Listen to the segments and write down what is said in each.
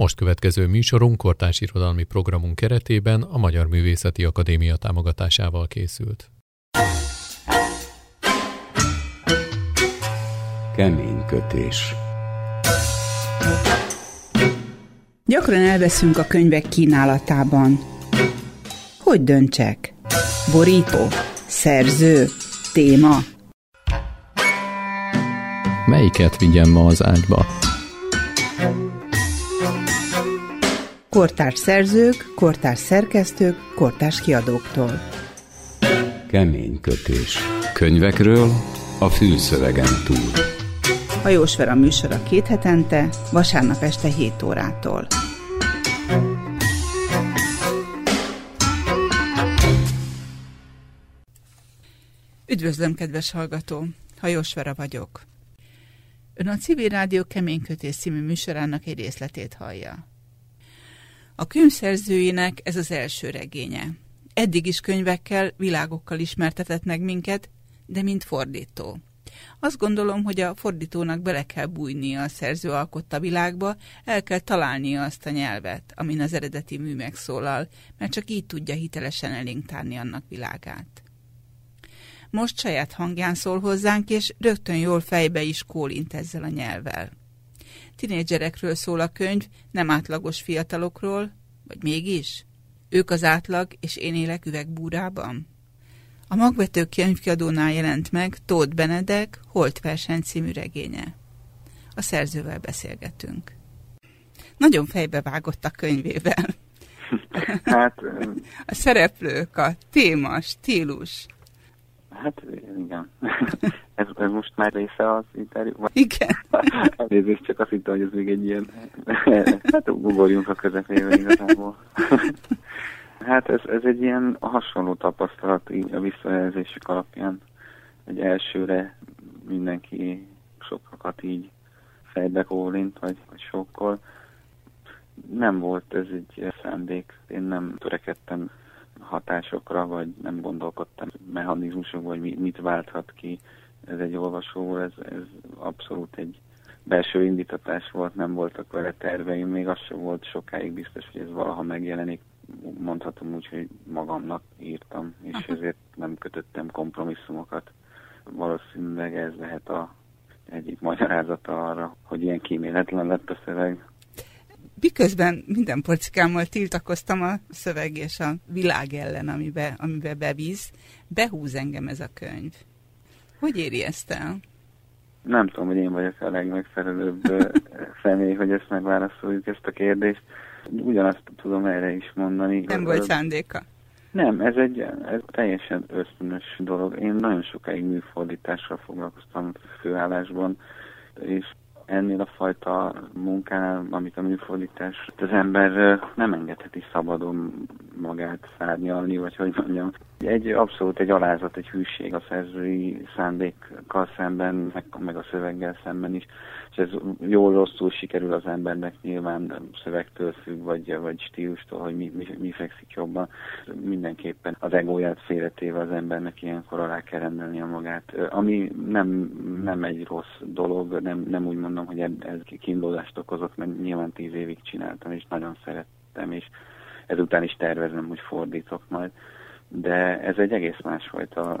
Most következő műsorunk kortárs irodalmi programunk keretében a Magyar Művészeti Akadémia támogatásával készült. Kemény kötés Gyakran elveszünk a könyvek kínálatában. Hogy döntsek? Borító? Szerző? Téma? Melyiket vigyem ma az ágyba? Kortárs szerzők, kortárs szerkesztők, kortárs kiadóktól. Kemény kötés. Könyvekről a fülszövegen túl. Hajós Vera műsora két hetente, vasárnap este 7 órától. Üdvözlöm, kedves hallgató! Hajós Vera vagyok. Ön a Civil Rádió Keménykötés című műsorának egy részletét hallja. A könyvszerzőjének ez az első regénye. Eddig is könyvekkel, világokkal ismertetett meg minket, de mint fordító. Azt gondolom, hogy a fordítónak bele kell bújnia a szerző alkotta világba, el kell találnia azt a nyelvet, amin az eredeti mű megszólal, mert csak így tudja hitelesen elénk annak világát. Most saját hangján szól hozzánk, és rögtön jól fejbe is kólint ezzel a nyelvvel. Tinédzserekről szól a könyv, nem átlagos fiatalokról, vagy mégis? Ők az átlag, és én élek üvegbúrában? A magvető könyvkiadónál jelent meg Tóth Benedek Holt verseny című regénye. A szerzővel beszélgetünk. Nagyon fejbe vágott a könyvével. Hát, a szereplők, a téma, stílus. Hát igen. Ez, ez most már része az interjú? Igen. Elnézést, csak azt hittem, hogy ez még egy ilyen... Hát ugorjunk a közepébe igazából. Hát ez, ez egy ilyen hasonló tapasztalat így a visszajelzések alapján. Egy elsőre mindenki sokakat így fejbe kólint, vagy, vagy sokkal. Nem volt ez egy szándék. Én nem törekedtem hatásokra, vagy nem gondolkodtam mechanizmusok, vagy mit válthat ki ez egy olvasó, ez, ez abszolút egy belső indítatás volt, nem voltak vele terveim, még az sem volt sokáig biztos, hogy ez valaha megjelenik. Mondhatom úgy, hogy magamnak írtam, és Aha. ezért nem kötöttem kompromisszumokat. Valószínűleg ez lehet a egyik magyarázata arra, hogy ilyen kíméletlen lett a szöveg. Miközben minden porcikámmal tiltakoztam a szöveg és a világ ellen, amibe, amibe bevíz, behúz engem ez a könyv. Hogy éri ezt el? Nem tudom, hogy én vagyok a legmegfelelőbb személy, hogy ezt megválaszoljuk, ezt a kérdést. Ugyanazt tudom erre is mondani. Nem volt szándéka? Nem, ez egy ez teljesen ösztönös dolog. Én nagyon sokáig műfordítással foglalkoztam főállásban, és ennél a fajta munkánál, amit a műfordítás, az ember nem engedheti szabadon magát szárnyalni, vagy hogy mondjam. Egy abszolút egy alázat, egy hűség a szerzői szándékkal szemben, meg, meg a szöveggel szemben is és ez jól rosszul sikerül az embernek nyilván szövegtől függ, vagy, vagy stílustól, hogy mi, mi, mi fekszik jobban. Mindenképpen az egóját félretéve az embernek ilyenkor alá kell rendelni a magát. Ami nem, nem egy rossz dolog, nem, nem úgy mondom, hogy ez kínlódást okozott, mert nyilván tíz évig csináltam, és nagyon szerettem, és ezután is tervezem, hogy fordítok majd. De ez egy egész másfajta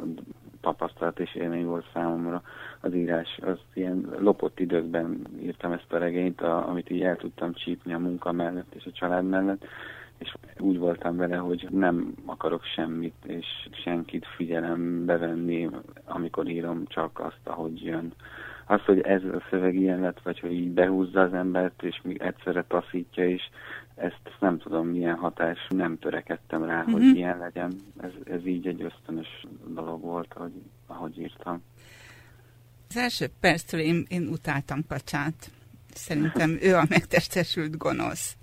tapasztalat és élmény volt számomra az írás. Az ilyen lopott időkben írtam ezt a regényt, a, amit így el tudtam csípni a munka mellett és a család mellett, és úgy voltam vele, hogy nem akarok semmit és senkit figyelembe venni, amikor írom csak azt, ahogy jön. Az, hogy ez a szöveg ilyen lett, vagy hogy így behúzza az embert, és még egyszerre taszítja is, ezt nem tudom milyen hatás, nem törekedtem rá, mm-hmm. hogy mhm. ilyen legyen. Ez, ez így egy ösztönös dolog volt, ahogy, ahogy írtam. Az első perctől én, én utáltam Kacsát. Szerintem ő a megtestesült gonosz.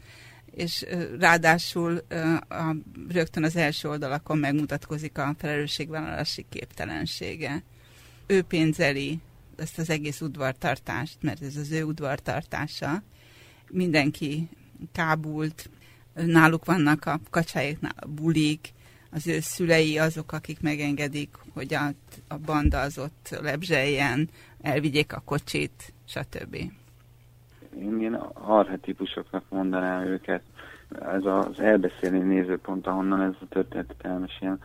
És ráadásul a, rögtön az első oldalakon megmutatkozik a felelősségvállalási képtelensége. Ő pénzeli ezt az egész udvartartást, mert ez az ő udvartartása. Mindenki kábult, náluk vannak a kacsáiknál a bulik, az ő szülei azok, akik megengedik, hogy a, a banda az ott lebzseljen, elvigyék a kocsit, stb. Én ilyen arhetipusoknak mondanám őket. Ez az elbeszélni nézőpont, ahonnan ez a történetet elmesél,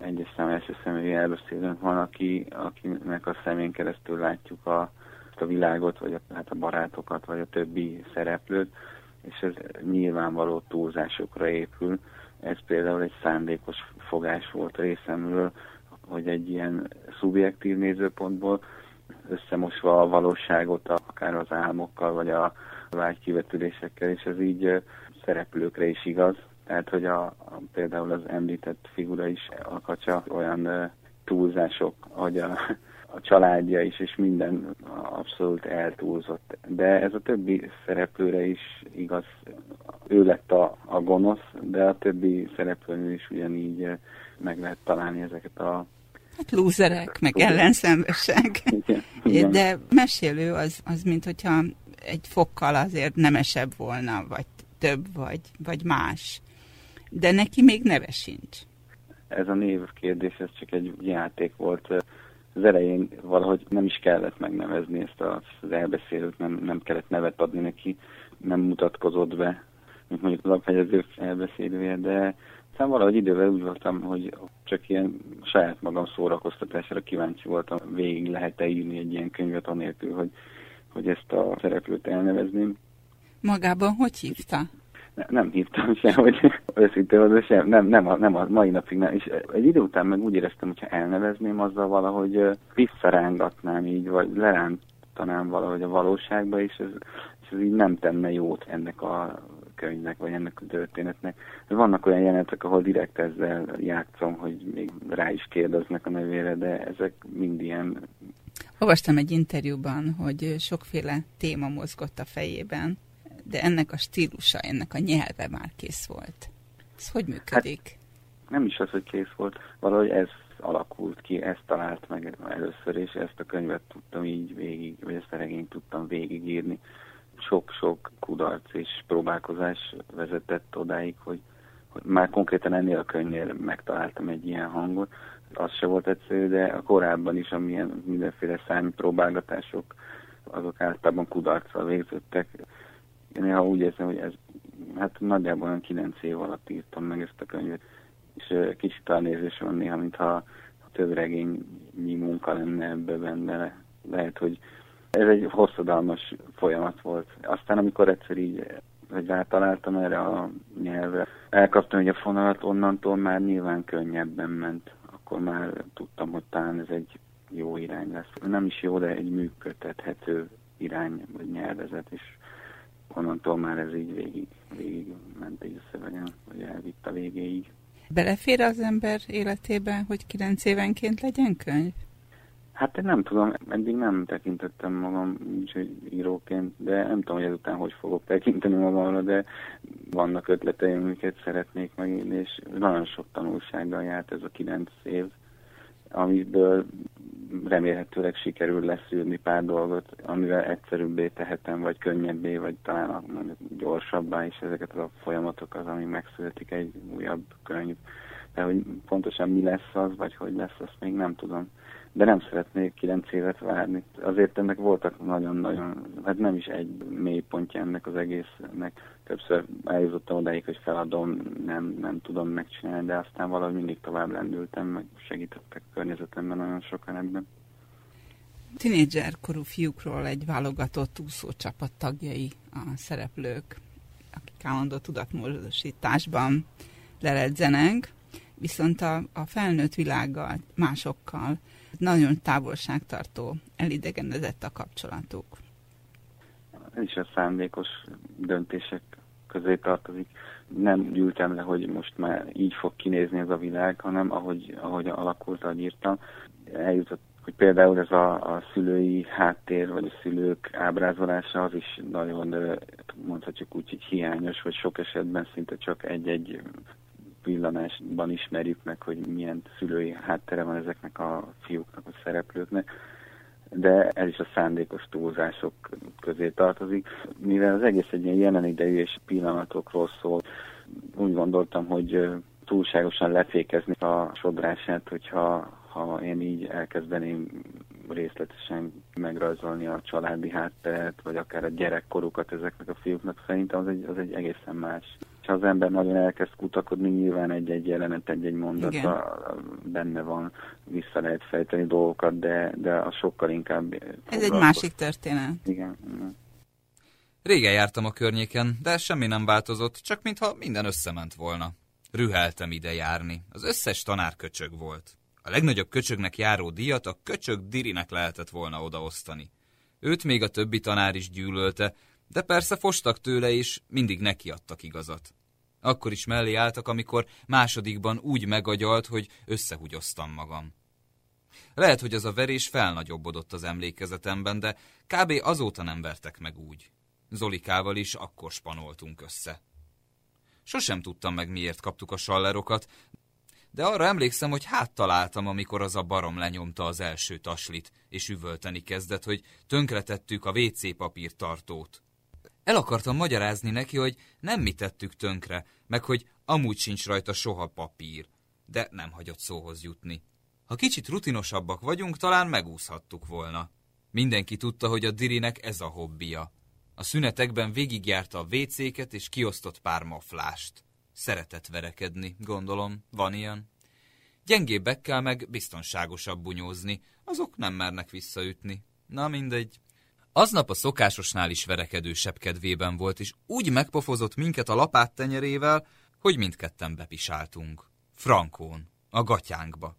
egyes szám első személyi elbeszélőnk van, aki, akinek a szemén keresztül látjuk a, a világot, vagy a, hát a barátokat, vagy a többi szereplőt, és ez nyilvánvaló túlzásokra épül. Ez például egy szándékos fogás volt részemről, hogy egy ilyen szubjektív nézőpontból összemosva a valóságot akár az álmokkal, vagy a vágykivetülésekkel, és ez így szereplőkre is igaz. Tehát, hogy a, a, például az említett figura is alkatja olyan uh, túlzások, hogy a, a családja is, és minden abszolút eltúlzott. De ez a többi szereplőre is igaz. Ő lett a, a gonosz, de a többi szereplőnél is ugyanígy meg lehet találni ezeket a Hát lúzerek, meg ellenszenvesek. De mesélő az, az mint hogyha egy fokkal azért nemesebb volna, vagy több, vagy, vagy más. De neki még neve sincs. Ez a név kérdés, ez csak egy játék volt. Az elején valahogy nem is kellett megnevezni ezt az elbeszélőt, nem, nem kellett nevet adni neki, nem mutatkozott be, mint mondjuk a laphegyező elbeszélője, de aztán valahogy idővel úgy voltam, hogy csak ilyen saját magam szórakoztatásra kíváncsi voltam, végig lehet-e írni egy ilyen könyvet anélkül, hogy, hogy ezt a szereplőt elnevezném. Magában hogy hívta? Ne, nem hívtam sem, hogy őszintén az sem, nem, nem, a, nem a mai napig nem. És egy idő után meg úgy éreztem, hogyha elnevezném, azzal valahogy visszarángatnám így, vagy lerántanám valahogy a valóságba, és ez, és ez így nem tenne jót ennek a könyvnek, vagy ennek a történetnek. Vannak olyan jelenetek, ahol direkt ezzel játszom, hogy még rá is kérdeznek a nevére, de ezek mind ilyen... Olvastam egy interjúban, hogy sokféle téma mozgott a fejében, de ennek a stílusa, ennek a nyelve már kész volt. Ez hogy működik? Hát, nem is az, hogy kész volt, valahogy ez alakult ki, ezt talált meg először, és ezt a könyvet tudtam így végig, vagy ezt a regényt tudtam végigírni sok-sok kudarc és próbálkozás vezetett odáig, hogy, hogy már konkrétan ennél a könyvnél megtaláltam egy ilyen hangot. Az se volt egyszerű, de a korábban is, amilyen mindenféle számi próbálgatások, azok általában kudarccal végződtek. Én néha úgy érzem, hogy ez hát nagyjából olyan kilenc év alatt írtam meg ezt a könyvet, és kicsit elnézés van néha, mintha több regényi munka lenne ebbe benne. Lehet, hogy ez egy hosszadalmas folyamat volt. Aztán amikor egyszer így hogy rátaláltam erre a nyelvre, elkaptam egy a fonalat, onnantól már nyilván könnyebben ment. Akkor már tudtam, hogy talán ez egy jó irány lesz. Nem is jó, de egy működtethető irány vagy nyelvezet, és onnantól már ez így végig, végig ment egy a szövegen, vagy elvitt a végéig. Belefér az ember életébe, hogy kilenc évenként legyen könyv? Hát én nem tudom, eddig nem tekintettem magam úgyhogy íróként, de nem tudom, hogy ezután hogy fogok tekinteni magamra, de vannak ötleteim, amiket szeretnék megírni, és nagyon sok tanulsággal járt ez a kilenc év, amiből remélhetőleg sikerül leszűrni pár dolgot, amivel egyszerűbbé tehetem, vagy könnyebbé, vagy talán gyorsabbá is ezeket a folyamatokat, ami megszületik egy újabb könyv. De hogy pontosan mi lesz az, vagy hogy lesz, azt még nem tudom de nem szeretnék kilenc évet várni. Azért ennek voltak nagyon-nagyon, hát nem is egy mély pontja ennek az egésznek. Többször eljutottam odáig, hogy feladom, nem, nem tudom megcsinálni, de aztán valahogy mindig tovább lendültem, meg segítettek környezetemben nagyon sokan ebben. Tinédzser korú fiúkról egy válogatott úszócsapat tagjai a szereplők, akik állandó tudatmódosításban leledzenek, viszont a, a felnőtt világgal, másokkal nagyon távolságtartó, elidegenedett a kapcsolatuk. Ez is a szándékos döntések közé tartozik. Nem gyűltem le, hogy most már így fog kinézni ez a világ, hanem ahogy, ahogy alakult, ahogy írtam. Eljutott, hogy például ez a, a szülői háttér, vagy a szülők ábrázolása az is nagyon, mondhatjuk úgy, hogy hiányos, vagy sok esetben szinte csak egy-egy villanásban ismerjük meg, hogy milyen szülői háttere van ezeknek a fiúknak, a szereplőknek, de ez is a szándékos túlzások közé tartozik. Mivel az egész egy ilyen jelen idejű és pillanatokról szól, úgy gondoltam, hogy túlságosan lefékezni a sodrását, hogyha ha én így elkezdeném részletesen megrajzolni a családi hátteret, vagy akár a gyerekkorukat ezeknek a fiúknak, szerintem az egy, az egy egészen más. Ha az ember nagyon elkezd kutakodni, nyilván egy-egy jelenet, egy-egy mondat benne van, vissza lehet fejteni dolgokat, de, de a sokkal inkább... Ez egy másik történet. Igen. Régen jártam a környéken, de semmi nem változott, csak mintha minden összement volna. Rüheltem ide járni. Az összes tanár köcsög volt. A legnagyobb köcsögnek járó díjat a köcsög dirinek lehetett volna odaosztani. Őt még a többi tanár is gyűlölte, de persze fostak tőle is, mindig nekiadtak igazat. Akkor is mellé álltak, amikor másodikban úgy megagyalt, hogy összehugyoztam magam. Lehet, hogy az a verés felnagyobbodott az emlékezetemben, de kb. azóta nem vertek meg úgy. Zolikával is akkor spanoltunk össze. Sosem tudtam meg, miért kaptuk a sallerokat, de arra emlékszem, hogy hát találtam, amikor az a barom lenyomta az első taslit, és üvölteni kezdett, hogy tönkretettük a WC papír tartót. El akartam magyarázni neki, hogy nem mi tettük tönkre, meg hogy amúgy sincs rajta soha papír, de nem hagyott szóhoz jutni. Ha kicsit rutinosabbak vagyunk, talán megúszhattuk volna. Mindenki tudta, hogy a Dirinek ez a hobbija. A szünetekben végigjárta a vécéket és kiosztott pár maflást. Szeretett verekedni, gondolom, van ilyen. Gyengébbekkel meg biztonságosabb bunyózni, azok nem mernek visszaütni. Na mindegy. Aznap a szokásosnál is verekedősebb kedvében volt, és úgy megpofozott minket a lapát tenyerével, hogy mindketten bepisáltunk. Frankón, a gatyánkba.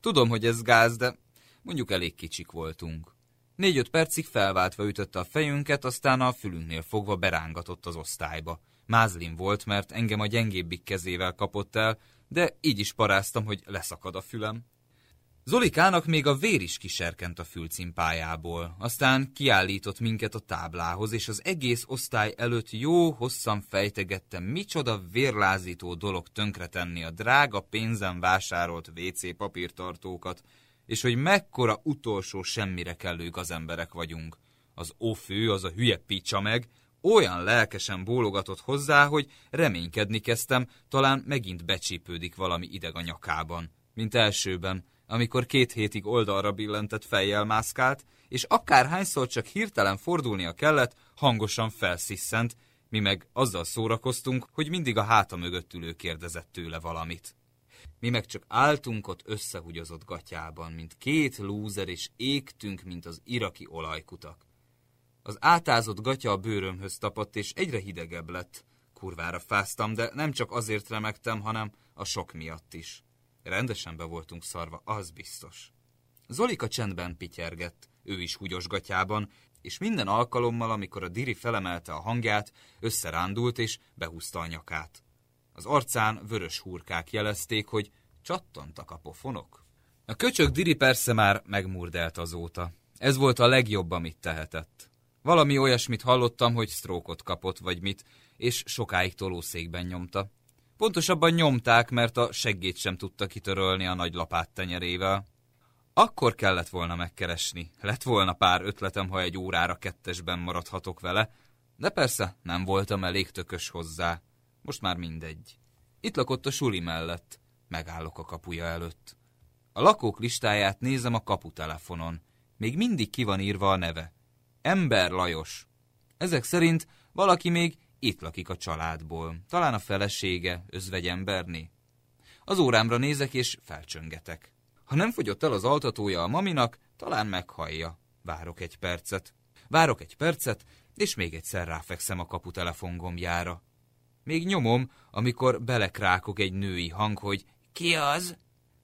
Tudom, hogy ez gáz, de mondjuk elég kicsik voltunk. Négy-öt percig felváltva ütötte a fejünket, aztán a fülünknél fogva berángatott az osztályba. Mázlin volt, mert engem a gyengébbik kezével kapott el, de így is paráztam, hogy leszakad a fülem. Zolikának még a vér is kiserkent a fülcimpájából, aztán kiállított minket a táblához, és az egész osztály előtt jó hosszan fejtegettem, micsoda vérlázító dolog tönkretenni a drága pénzen vásárolt WC papírtartókat, és hogy mekkora utolsó semmire kellő gazemberek vagyunk. Az ófő, az a hülye picsa meg, olyan lelkesen bólogatott hozzá, hogy reménykedni kezdtem, talán megint becsípődik valami ideg a nyakában, mint elsőben, amikor két hétig oldalra billentett fejjel mászkált, és akárhányszor csak hirtelen fordulnia kellett, hangosan felsziszent, mi meg azzal szórakoztunk, hogy mindig a háta mögött ülő kérdezett tőle valamit. Mi meg csak álltunk ott összehugyozott gatyában, mint két lúzer, és égtünk, mint az iraki olajkutak. Az átázott gatya a bőrömhöz tapadt, és egyre hidegebb lett. Kurvára fáztam, de nem csak azért remektem, hanem a sok miatt is. Rendesen be voltunk szarva, az biztos. Zolika csendben pityergett, ő is húgyos gatyában, és minden alkalommal, amikor a diri felemelte a hangját, összerándult és behúzta a nyakát. Az arcán vörös hurkák jelezték, hogy csattantak a pofonok. A köcsök Diri persze már megmurdelt azóta. Ez volt a legjobb, amit tehetett. Valami olyasmit hallottam, hogy sztrókot kapott, vagy mit, és sokáig tolószékben nyomta. Pontosabban nyomták, mert a seggét sem tudta kitörölni a nagy lapát tenyerével. Akkor kellett volna megkeresni. Lett volna pár ötletem, ha egy órára kettesben maradhatok vele, de persze nem voltam elég tökös hozzá. Most már mindegy. Itt lakott a suli mellett. Megállok a kapuja előtt. A lakók listáját nézem a kaputelefonon. Még mindig ki van írva a neve. Ember Lajos. Ezek szerint valaki még itt lakik a családból. Talán a felesége, özvegyemberné. Az órámra nézek és felcsöngetek. Ha nem fogyott el az altatója a maminak, talán meghallja. Várok egy percet. Várok egy percet, és még egyszer ráfekszem a kaputelefon gombjára. Még nyomom, amikor belekrákok egy női hang, hogy ki az?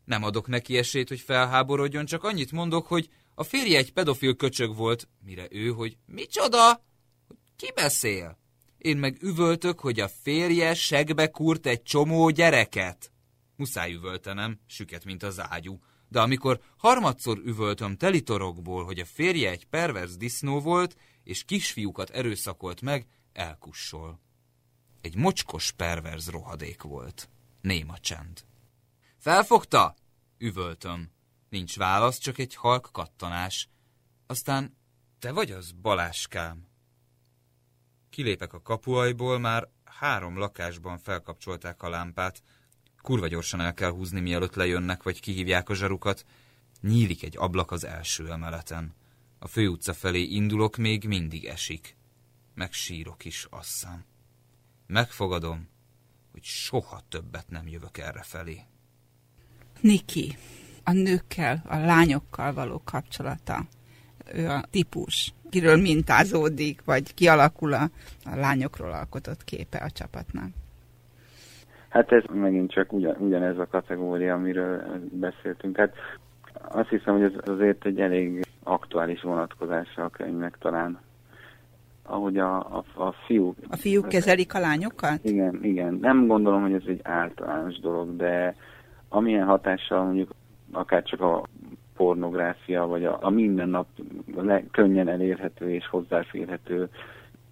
Nem adok neki esélyt, hogy felháborodjon, csak annyit mondok, hogy a férje egy pedofil köcsög volt, mire ő, hogy micsoda? Ki beszél? Én meg üvöltök, hogy a férje segbe kurt egy csomó gyereket. Muszáj üvöltenem, süket, mint az ágyú. De amikor harmadszor üvöltöm telitorokból, hogy a férje egy pervers disznó volt, és kisfiúkat erőszakolt meg, elkussol. Egy mocskos perverz rohadék volt. Néma csend. Felfogta? Üvöltöm. Nincs válasz, csak egy halk kattanás. Aztán, te vagy az, Baláskám? Kilépek a kapuajból, már három lakásban felkapcsolták a lámpát. Kurva gyorsan el kell húzni, mielőtt lejönnek, vagy kihívják a zsarukat. Nyílik egy ablak az első emeleten. A főutca felé indulok, még mindig esik. Meg sírok is, asszám. Megfogadom, hogy soha többet nem jövök erre felé. Niki, a nőkkel, a lányokkal való kapcsolata. Ő a típus, kiről mintázódik, vagy kialakul a, a lányokról alkotott képe a csapatnak. Hát ez megint csak ugyan, ugyanez a kategória, amiről beszéltünk. Hát azt hiszem, hogy ez azért egy elég aktuális vonatkozása a könyvnek talán. Ahogy a, a, a fiúk... A fiúk kezelik a lányokat? Igen, igen. Nem gondolom, hogy ez egy általános dolog, de amilyen hatással mondjuk akár csak a pornográfia, vagy a, a mindennap le, könnyen elérhető és hozzáférhető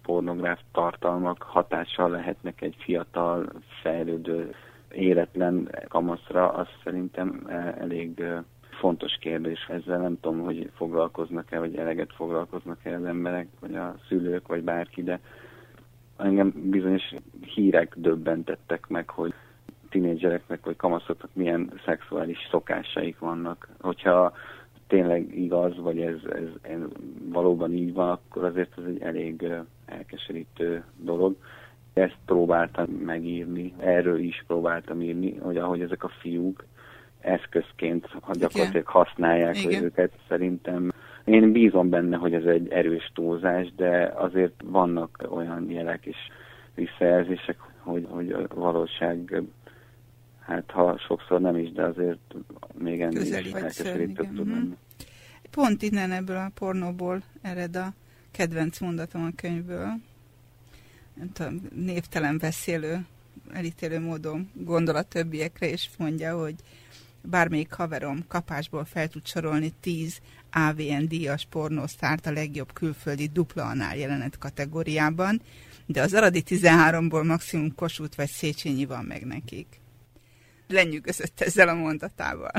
pornográf tartalmak hatással lehetnek egy fiatal, fejlődő, éretlen kamaszra, az szerintem e, elég fontos kérdés. Ezzel nem tudom, hogy foglalkoznak-e, vagy eleget foglalkoznak-e az emberek, vagy a szülők, vagy bárki, de engem bizonyos hírek döbbentettek meg, hogy tinédzsereknek vagy kamaszoknak milyen szexuális szokásaik vannak. Hogyha tényleg igaz, vagy ez, ez, ez valóban így van, akkor azért ez egy elég elkeserítő dolog. Ezt próbáltam megírni, erről is próbáltam írni, hogy ahogy ezek a fiúk eszközként gyakorlatilag használják Igen. őket, szerintem én bízom benne, hogy ez egy erős túlzás, de azért vannak olyan jelek és visszajelzések, hogy, hogy a valóság hát ha sokszor nem is, de azért még ennél is elkeserítőbb tud lenni. Pont innen ebből a pornóból ered a kedvenc mondatom a könyvből. névtelen beszélő, elítélő módon gondol a többiekre, és mondja, hogy bármelyik haverom kapásból fel tud sorolni 10 AVN díjas pornósztárt a legjobb külföldi dupla anál jelenet kategóriában, de az aradi 13-ból maximum Kossuth vagy Széchenyi van meg nekik lenyűgözött ezzel a mondatával.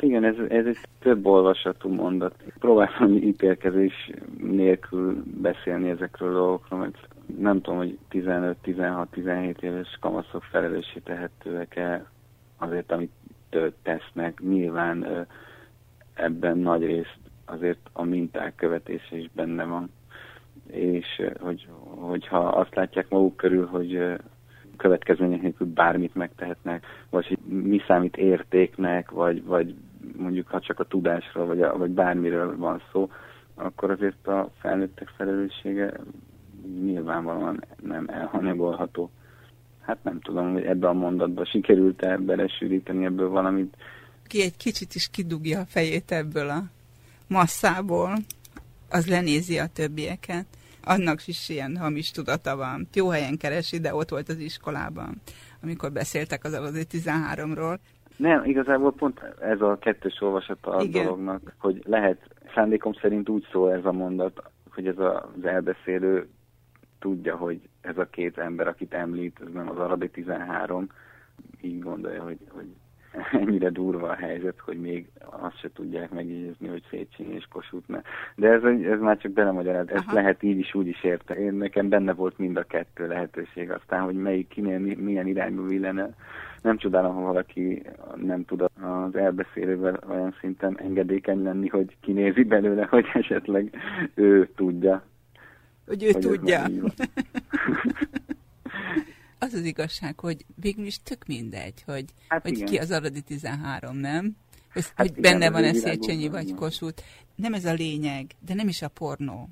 Igen, ez, ez egy több olvasatú mondat. Próbálom ítélkezés nélkül beszélni ezekről a dolgokról, mert nem tudom, hogy 15-16-17 éves kamaszok felelőssé tehetőek-e azért, amit tesznek. Nyilván ebben nagy részt azért a minták követése is benne van. És hogy, hogyha azt látják maguk körül, hogy következmények nélkül bármit megtehetnek, vagy hogy mi számít értéknek, vagy, vagy mondjuk ha csak a tudásról, vagy, a, vagy bármiről van szó, akkor azért a felnőttek felelőssége nyilvánvalóan nem elhanyagolható. Hát nem tudom, hogy ebben a mondatban sikerült-e belesűríteni ebből valamit. Ki egy kicsit is kidugja a fejét ebből a masszából, az lenézi a többieket annak is ilyen hamis tudata van. Jó helyen keresi, de ott volt az iskolában, amikor beszéltek az az 13-ról. Nem, igazából pont ez a kettős olvasata a Igen. dolognak, hogy lehet, szándékom szerint úgy szól ez a mondat, hogy ez az elbeszélő tudja, hogy ez a két ember, akit említ, ez nem az Arabi 13, így gondolja, hogy, hogy ennyire durva a helyzet, hogy még azt se tudják megjegyezni, hogy Széchenyi és Kossuth ne. De ez, ez már csak belemagyaráz, ezt Aha. lehet így is, úgy is érte. Én nekem benne volt mind a kettő lehetőség, aztán, hogy melyik kinél milyen irányba villene. Nem csodálom, ha valaki nem tud az elbeszélővel olyan szinten engedékeny lenni, hogy kinézi belőle, hogy esetleg ő tudja. Hogy ő hogy tudja. az az igazság, hogy végül is tök mindegy, hogy, hát hogy ki az aradi 13, nem? Hogy, hát hogy igen, benne van-e Széchenyi vagy Kossuth. Nem ez a lényeg, de nem is a pornó.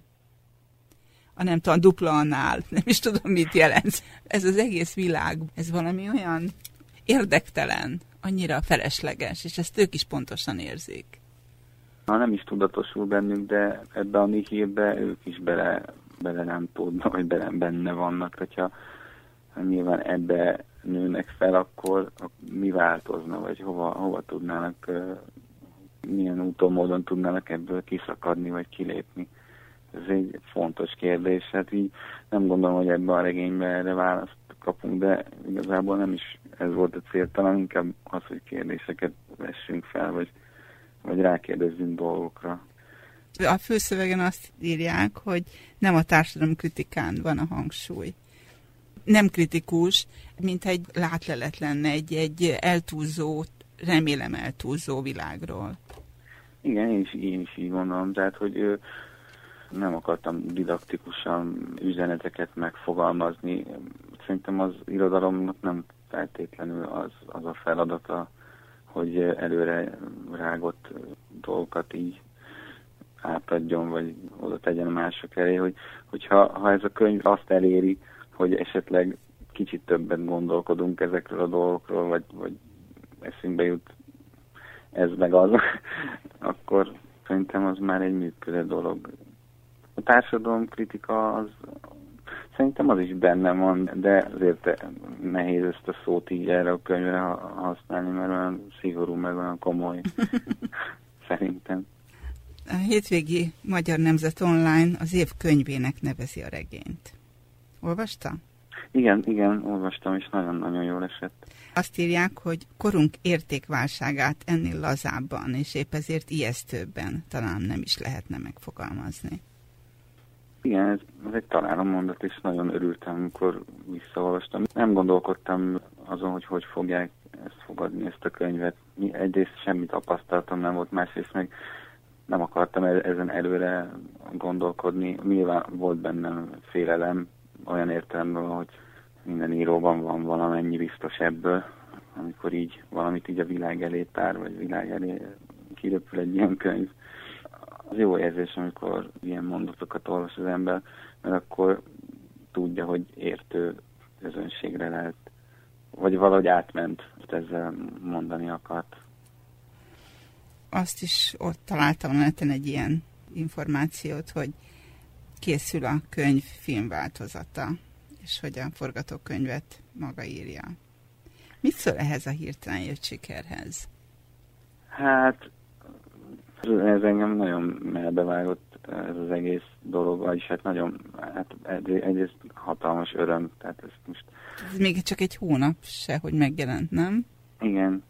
A nem tudom, dupla annál, nem is tudom, mit jelent. Ez az egész világ, ez valami olyan érdektelen, annyira felesleges, és ezt ők is pontosan érzik. Na, nem is tudatosul bennük, de ebbe a nihilbe ők is bele, bele nem tudnak, vagy bele, benne vannak. Hogyha nyilván ebbe nőnek fel, akkor mi változna, vagy hova, hova tudnának, milyen úton, módon tudnának ebből kiszakadni, vagy kilépni. Ez egy fontos kérdés. Hát így nem gondolom, hogy ebben a regényben erre választ kapunk, de igazából nem is ez volt a cél, talán inkább az, hogy kérdéseket vessünk fel, vagy, vagy rákérdezzünk dolgokra. A főszövegen azt írják, hogy nem a társadalom kritikán van a hangsúly nem kritikus, mint egy látlelet lenne, egy, egy eltúlzó, remélem eltúlzó világról. Igen, én is, én is így gondolom. Tehát, hogy nem akartam didaktikusan üzeneteket megfogalmazni. Szerintem az irodalomnak nem feltétlenül az, az a feladata, hogy előre rágott dolgokat így átadjon, vagy oda tegyen mások elé, hogy, hogyha ha ez a könyv azt eléri, hogy esetleg kicsit többet gondolkodunk ezekről a dolgokról, vagy, vagy eszünkbe jut ez meg az, akkor szerintem az már egy működő dolog. A társadalom kritika az szerintem az is benne van, de azért nehéz ezt a szót így erre a könyvre használni, mert olyan szigorú, meg olyan komoly szerintem. A hétvégi Magyar Nemzet Online az év könyvének nevezi a regényt. Olvasta? Igen, igen, olvastam, és nagyon-nagyon jól esett. Azt írják, hogy korunk értékválságát ennél lazábban, és épp ezért ijesztőbben talán nem is lehetne megfogalmazni. Igen, ez, ez egy találom mondat, és nagyon örültem, amikor visszaolvastam. Nem gondolkodtam azon, hogy hogy fogják ezt fogadni, ezt a könyvet. Egyrészt semmi tapasztalatom nem volt, másrészt meg nem akartam ezen előre gondolkodni. Nyilván volt bennem félelem, olyan értelemben, hogy minden íróban van valamennyi biztos ebből, amikor így valamit így a világ elé tár, vagy világ elé kiröpül egy ilyen könyv. Az jó érzés, amikor ilyen mondatokat olvas az ember, mert akkor tudja, hogy értő közönségre lehet, vagy valahogy átment, ezzel mondani akart. Azt is ott találtam neten egy ilyen információt, hogy készül a könyv filmváltozata, és hogy a forgatókönyvet maga írja. Mit szól ehhez a hirtelen jött sikerhez? Hát, ez engem nagyon melbevágott ez az egész dolog, vagyis hát nagyon, hát egyrészt hatalmas öröm, tehát ez most... Ez még csak egy hónap se, hogy megjelent, nem? Igen.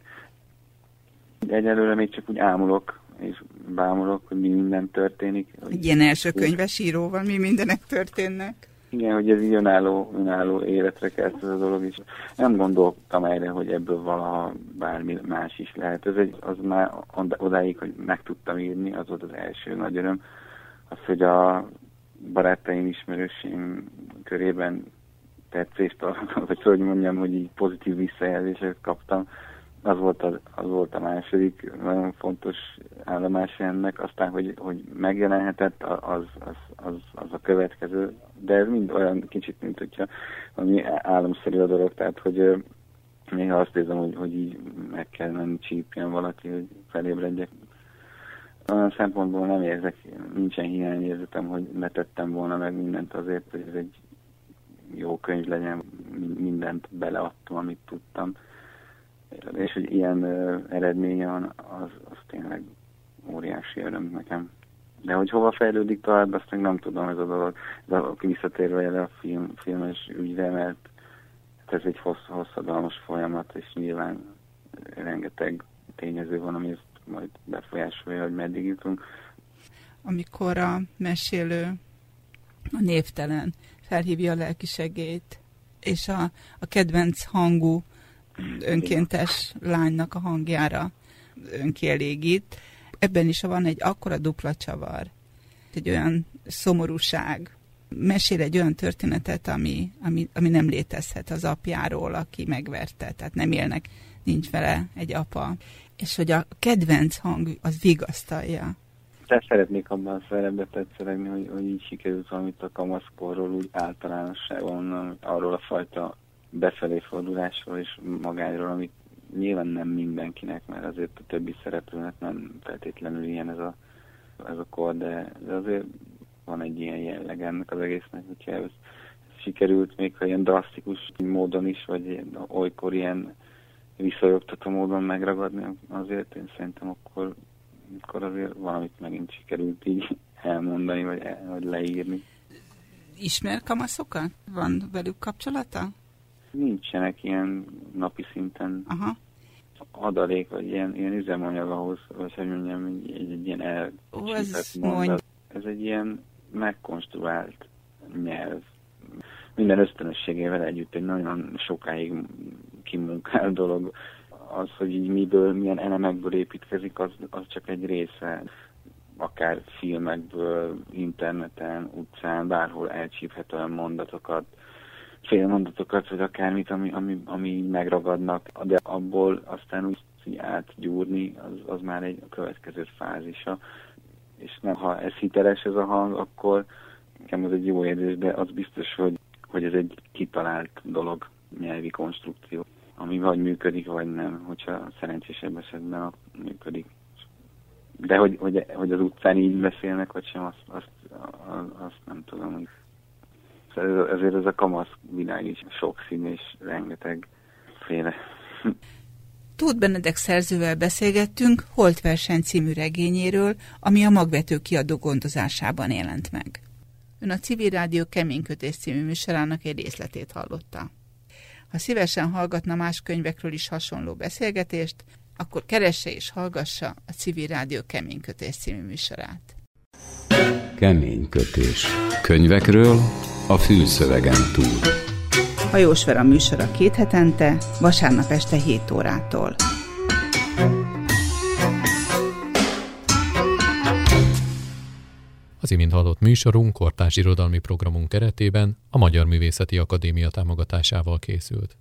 Egyelőre még csak úgy ámulok, és bámulok, hogy mi minden történik. Egy ilyen első könyves íróval mi mindenek történnek. Igen, hogy ez így önálló, önálló életre kezd ez a dolog is. Nem gondoltam erre, hogy ebből valaha bármi más is lehet. Ez egy, az már odáig, hogy meg tudtam írni, az volt az első nagy öröm. Az, hogy a barátaim, ismerőseim körében tetszést, vagy hogy mondjam, hogy így pozitív visszajelzéseket kaptam, az volt a, az volt a második nagyon fontos állomás ennek, aztán, hogy, hogy megjelenhetett, az, az, az, az a következő, de ez mind olyan kicsit, mint hogyha ami álomszerű a dolog, tehát, hogy néha azt érzem, hogy, hogy így meg kell menni csípjen valaki, hogy felébredjek. Olyan szempontból nem érzek, nincsen hiányérzetem, hogy ne tettem volna meg mindent azért, hogy ez egy jó könyv legyen, mindent beleadtam, amit tudtam és hogy ilyen eredménye van, az, az tényleg óriási öröm nekem. De hogy hova fejlődik tovább, azt még nem tudom ez a dolog. De visszatérve erre a film, filmes ügyre, mert ez egy hossz, hosszadalmas folyamat, és nyilván rengeteg tényező van, ami ezt majd befolyásolja, hogy meddig jutunk. Amikor a mesélő, a névtelen felhívja a lelkisegét, és a, a kedvenc hangú önkéntes lánynak a hangjára önkielégít. Ebben is van egy akkora dupla csavar, egy olyan szomorúság, mesél egy olyan történetet, ami, ami, ami nem létezhet az apjáról, aki megverte, tehát nem élnek, nincs vele egy apa. És hogy a kedvenc hang az vigasztalja. De szeretnék abban a szerepbe tetszelegni, hogy, hogy így sikerült valamit a kamaszkorról úgy általánosságban, arról a fajta befelé fordulásról és magáról, amit nyilván nem mindenkinek, mert azért a többi szereplőnek nem feltétlenül ilyen ez a, ez a kor, de, azért van egy ilyen jelleg ennek az egésznek, hogyha ez, ez sikerült, még ha ilyen drasztikus módon is, vagy olykor ilyen visszajogtató módon megragadni, azért én szerintem akkor, akkor azért valamit megint sikerült így elmondani, vagy, el, vagy leírni. Ismer kamaszokat? Van velük kapcsolata? Nincsenek ilyen napi szinten Aha. adalék, vagy ilyen, ilyen üzemanyag ahhoz, vagy hogy mondjam, egy, egy, egy ilyen el... Ó, ez, egy ilyen megkonstruált nyelv. Minden ösztönösségével együtt egy nagyon sokáig kimunkált dolog. az, hogy így miből, milyen elemekből építkezik, az, az csak egy része akár filmekből, interneten, utcán, bárhol elcsíphet olyan mondatokat, félmondatokat, vagy akármit, ami, ami, ami megragadnak, de abból aztán úgy átgyúrni, az, az már egy következő fázisa. És nem, ha ez hiteles ez a hang, akkor nekem ez egy jó érzés, de az biztos, hogy, hogy ez egy kitalált dolog, nyelvi konstrukció, ami vagy működik, vagy nem, hogyha szerencsésebb esetben működik. De hogy, hogy, hogy az utcán így beszélnek, vagy sem, azt, azt, azt nem tudom. Szóval ezért ez a kamasz világ is sokszínű és rengeteg féle. Tóth Benedek szerzővel beszélgettünk Holt verseny című regényéről, ami a magvető kiadó gondozásában jelent meg. Ön a Civil Rádió Keménykötés című műsorának egy részletét hallotta. Ha szívesen hallgatna más könyvekről is hasonló beszélgetést, akkor keresse és hallgassa a Civil Rádió Keménykötés című műsorát. Keménykötés. Könyvekről a fülszövegen túl. Hajós Vera műsora két hetente, vasárnap este 7 órától. Az imént hallott műsorunk kortárs irodalmi programunk keretében a Magyar Művészeti Akadémia támogatásával készült.